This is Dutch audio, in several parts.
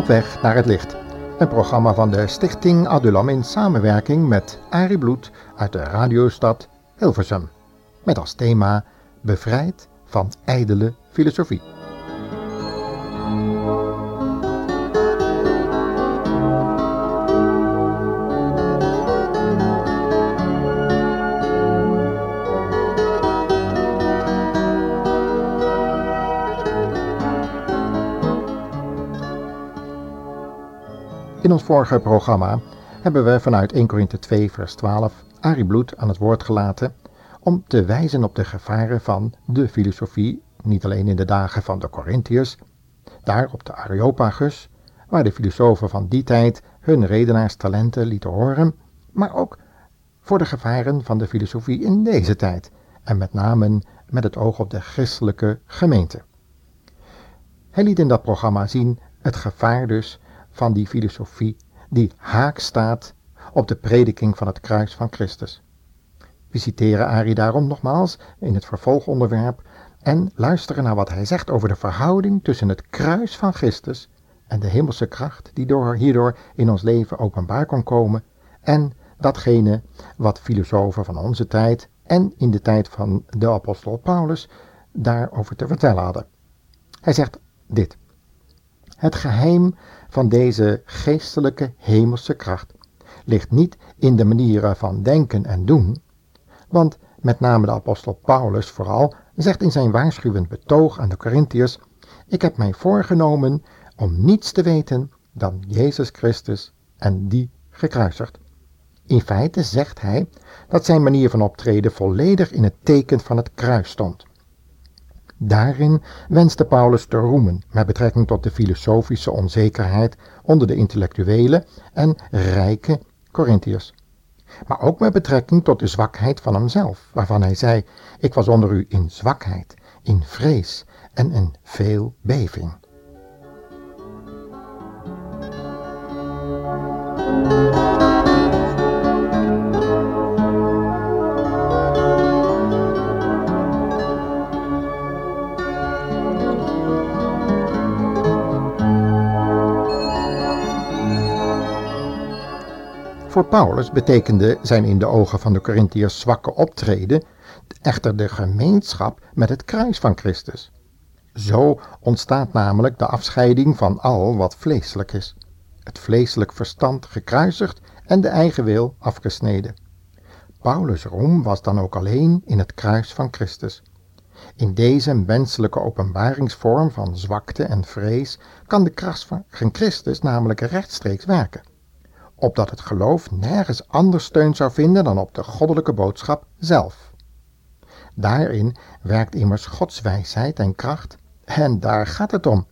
Op weg naar het licht. Een programma van de Stichting Adulam in samenwerking met Arie Bloed uit de radiostad Hilversum. Met als thema Bevrijd van ijdele filosofie. In ons vorige programma hebben we vanuit 1 Korinthe 2 vers 12 Arie Bloed aan het woord gelaten om te wijzen op de gevaren van de filosofie, niet alleen in de dagen van de Corinthiërs, daar op de Areopagus, waar de filosofen van die tijd hun redenaarstalenten lieten horen, maar ook voor de gevaren van de filosofie in deze tijd, en met name met het oog op de christelijke gemeente. Hij liet in dat programma zien het gevaar dus van die filosofie die haak staat op de prediking van het kruis van Christus. We citeren Ari daarom nogmaals in het vervolgonderwerp en luisteren naar wat hij zegt over de verhouding tussen het kruis van Christus en de hemelse kracht die door, hierdoor in ons leven openbaar kon komen en datgene wat filosofen van onze tijd en in de tijd van de apostel Paulus daarover te vertellen hadden. Hij zegt dit. Het geheim van deze geestelijke hemelse kracht ligt niet in de manieren van denken en doen, want met name de apostel Paulus vooral zegt in zijn waarschuwend betoog aan de Corinthiërs: Ik heb mij voorgenomen om niets te weten dan Jezus Christus en die gekruisigd. In feite zegt hij dat zijn manier van optreden volledig in het teken van het kruis stond. Daarin wenste Paulus te roemen met betrekking tot de filosofische onzekerheid onder de intellectuele en rijke Corinthiërs. Maar ook met betrekking tot de zwakheid van hemzelf, waarvan hij zei: Ik was onder u in zwakheid, in vrees en in veel beving. Voor Paulus betekende zijn in de ogen van de Corinthiërs zwakke optreden echter de gemeenschap met het kruis van Christus. Zo ontstaat namelijk de afscheiding van al wat vleeselijk is. Het vleeselijk verstand gekruisigd en de eigen wil afgesneden. Paulus' roem was dan ook alleen in het kruis van Christus. In deze menselijke openbaringsvorm van zwakte en vrees kan de kracht van Christus namelijk rechtstreeks werken opdat het geloof nergens anders steun zou vinden dan op de goddelijke boodschap zelf. Daarin werkt immers Gods wijsheid en kracht, en daar gaat het om.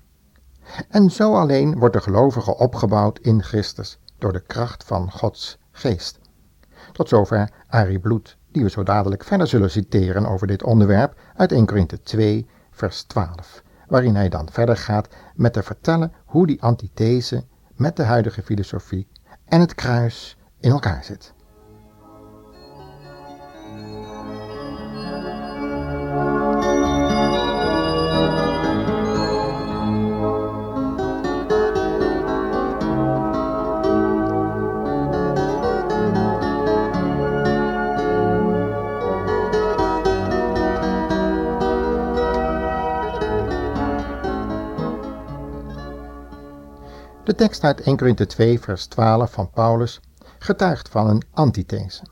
En zo alleen wordt de gelovige opgebouwd in Christus, door de kracht van Gods geest. Tot zover Arie Bloed, die we zo dadelijk verder zullen citeren over dit onderwerp uit 1 Korinthe 2, vers 12, waarin hij dan verder gaat met te vertellen hoe die antithese met de huidige filosofie en het kruis in elkaar zit. De tekst uit 1 Korinthe 2 vers 12 van Paulus getuigt van een antithese.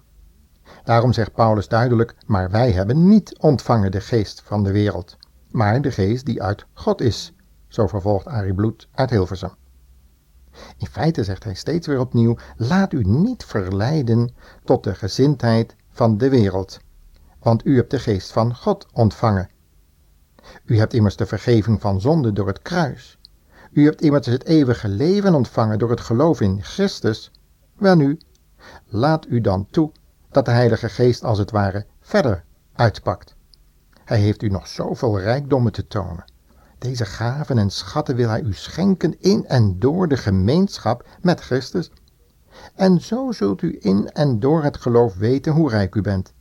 Daarom zegt Paulus duidelijk, maar wij hebben niet ontvangen de geest van de wereld, maar de geest die uit God is, zo vervolgt Arie Bloed uit Hilversum. In feite zegt hij steeds weer opnieuw, laat u niet verleiden tot de gezindheid van de wereld, want u hebt de geest van God ontvangen. U hebt immers de vergeving van zonde door het kruis, u hebt immers het eeuwige leven ontvangen door het geloof in Christus. Welnu, laat u dan toe dat de Heilige Geest als het ware verder uitpakt. Hij heeft u nog zoveel rijkdommen te tonen. Deze gaven en schatten wil hij u schenken in en door de gemeenschap met Christus. En zo zult u in en door het geloof weten hoe rijk u bent.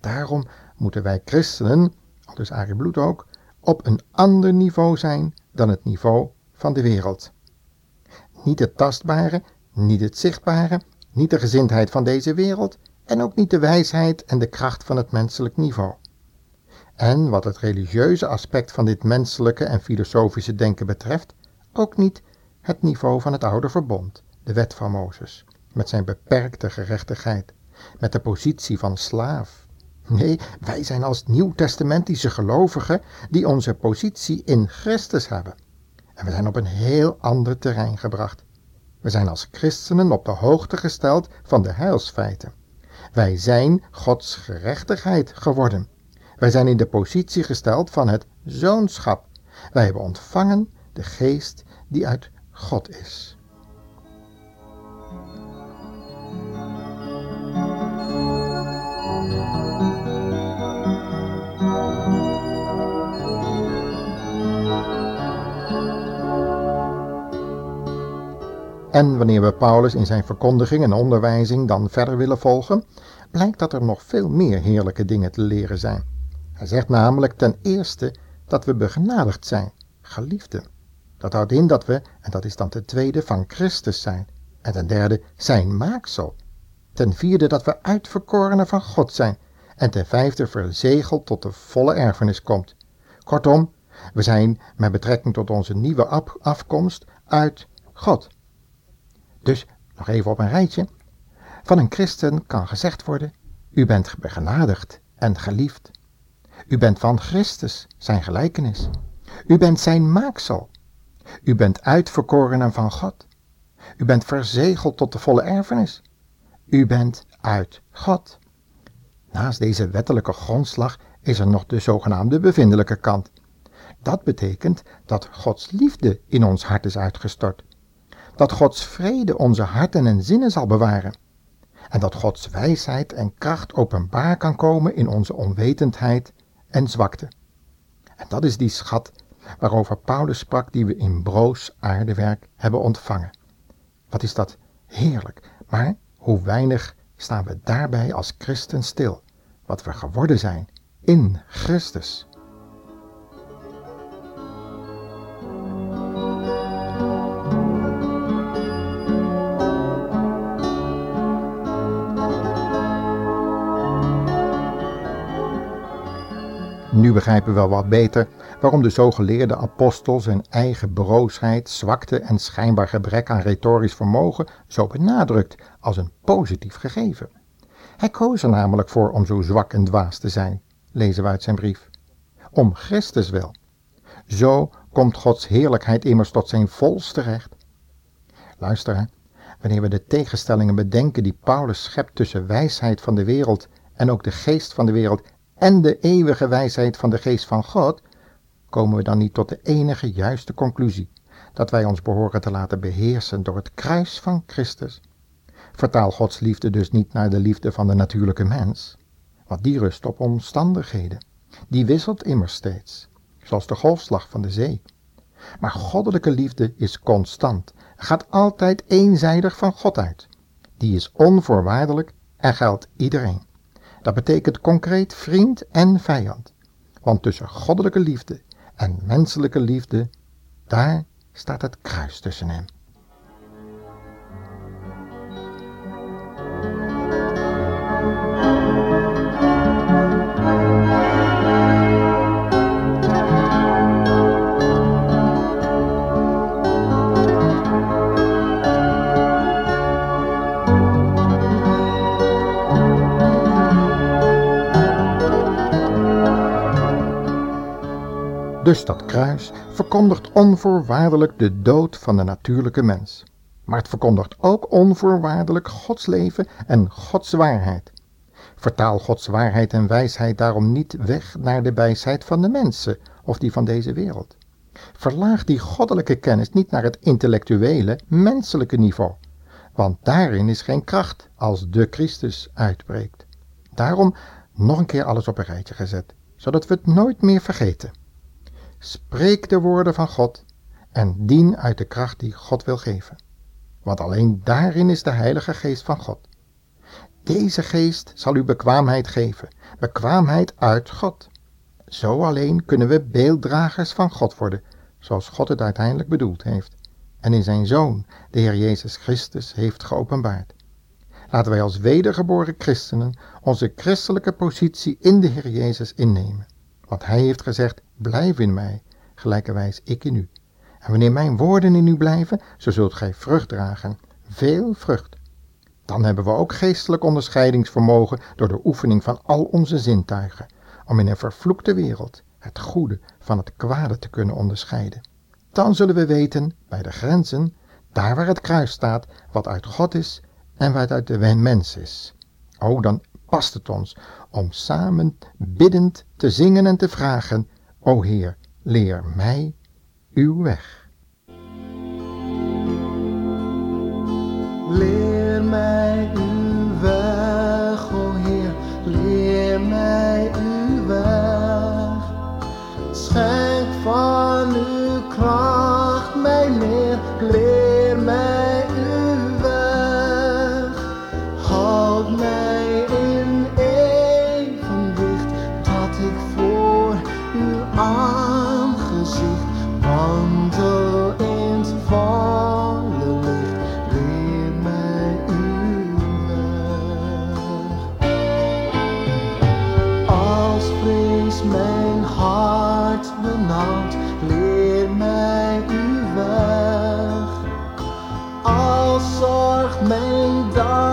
Daarom moeten wij christenen, dus Arie Bloed ook, op een ander niveau zijn dan het niveau van de wereld. niet het tastbare, niet het zichtbare, niet de gezindheid van deze wereld en ook niet de wijsheid en de kracht van het menselijk niveau. En wat het religieuze aspect van dit menselijke en filosofische denken betreft, ook niet het niveau van het oude verbond, de wet van Mozes, met zijn beperkte gerechtigheid, met de positie van slaaf. Nee, wij zijn als nieuwtestamentische gelovigen die onze positie in Christus hebben. En we zijn op een heel ander terrein gebracht. We zijn als christenen op de hoogte gesteld van de heilsfeiten. Wij zijn Gods gerechtigheid geworden. Wij zijn in de positie gesteld van het zoonschap. Wij hebben ontvangen de geest die uit God is. En wanneer we Paulus in zijn verkondiging en onderwijzing dan verder willen volgen, blijkt dat er nog veel meer heerlijke dingen te leren zijn. Hij zegt namelijk ten eerste dat we begenadigd zijn, geliefden. Dat houdt in dat we, en dat is dan ten tweede, van Christus zijn. En ten derde, zijn maaksel. Ten vierde dat we uitverkorenen van God zijn. En ten vijfde verzegeld tot de volle erfenis komt. Kortom, we zijn met betrekking tot onze nieuwe afkomst uit God. Dus nog even op een rijtje. Van een christen kan gezegd worden: U bent begenadigd en geliefd. U bent van Christus, zijn gelijkenis. U bent zijn maaksel. U bent uitverkorenen van God. U bent verzegeld tot de volle erfenis. U bent uit God. Naast deze wettelijke grondslag is er nog de zogenaamde bevindelijke kant. Dat betekent dat Gods liefde in ons hart is uitgestort dat Gods vrede onze harten en zinnen zal bewaren. En dat Gods wijsheid en kracht openbaar kan komen in onze onwetendheid en zwakte. En dat is die schat waarover Paulus sprak die we in broos aardewerk hebben ontvangen. Wat is dat heerlijk, maar hoe weinig staan we daarbij als christen stil, wat we geworden zijn in Christus. Begrijpen we wel wat beter waarom de zogeleerde apostel zijn eigen broosheid, zwakte en schijnbaar gebrek aan retorisch vermogen zo benadrukt als een positief gegeven. Hij koos er namelijk voor om zo zwak en dwaas te zijn, lezen we uit zijn brief. Om Christus wil. Zo komt Gods heerlijkheid immers tot zijn volste recht. Luister, wanneer we de tegenstellingen bedenken die Paulus schept tussen wijsheid van de wereld en ook de geest van de wereld en de eeuwige wijsheid van de geest van God, komen we dan niet tot de enige juiste conclusie, dat wij ons behoren te laten beheersen door het kruis van Christus. Vertaal Gods liefde dus niet naar de liefde van de natuurlijke mens, want die rust op omstandigheden. Die wisselt immers steeds, zoals de golfslag van de zee. Maar goddelijke liefde is constant, gaat altijd eenzijdig van God uit. Die is onvoorwaardelijk en geldt iedereen. Dat betekent concreet vriend en vijand. Want tussen goddelijke liefde en menselijke liefde, daar staat het kruis tussen. Dus dat kruis verkondigt onvoorwaardelijk de dood van de natuurlijke mens. Maar het verkondigt ook onvoorwaardelijk Gods leven en Gods waarheid. Vertaal Gods waarheid en wijsheid daarom niet weg naar de wijsheid van de mensen of die van deze wereld. Verlaag die goddelijke kennis niet naar het intellectuele, menselijke niveau, want daarin is geen kracht als de Christus uitbreekt. Daarom nog een keer alles op een rijtje gezet, zodat we het nooit meer vergeten. Spreek de woorden van God en dien uit de kracht die God wil geven. Want alleen daarin is de Heilige Geest van God. Deze geest zal u bekwaamheid geven, bekwaamheid uit God. Zo alleen kunnen we beelddragers van God worden, zoals God het uiteindelijk bedoeld heeft. en in zijn Zoon, de Heer Jezus Christus, heeft geopenbaard. Laten wij als wedergeboren christenen onze christelijke positie in de Heer Jezus innemen. Want Hij heeft gezegd, blijf in mij, gelijkerwijs ik in u. En wanneer mijn woorden in u blijven, zo zult gij vrucht dragen, veel vrucht. Dan hebben we ook geestelijk onderscheidingsvermogen door de oefening van al onze zintuigen, om in een vervloekte wereld het goede van het kwade te kunnen onderscheiden. Dan zullen we weten, bij de grenzen, daar waar het kruis staat, wat uit God is en wat uit de mens is. O, dan past het ons om samen biddend te zingen en te vragen, O Heer, leer mij uw weg. Aangezicht wandel in het volle licht. Leer mij uw weg. Als vrees mijn hart benauwd, leer mij uw weg. Als zorg mijn dank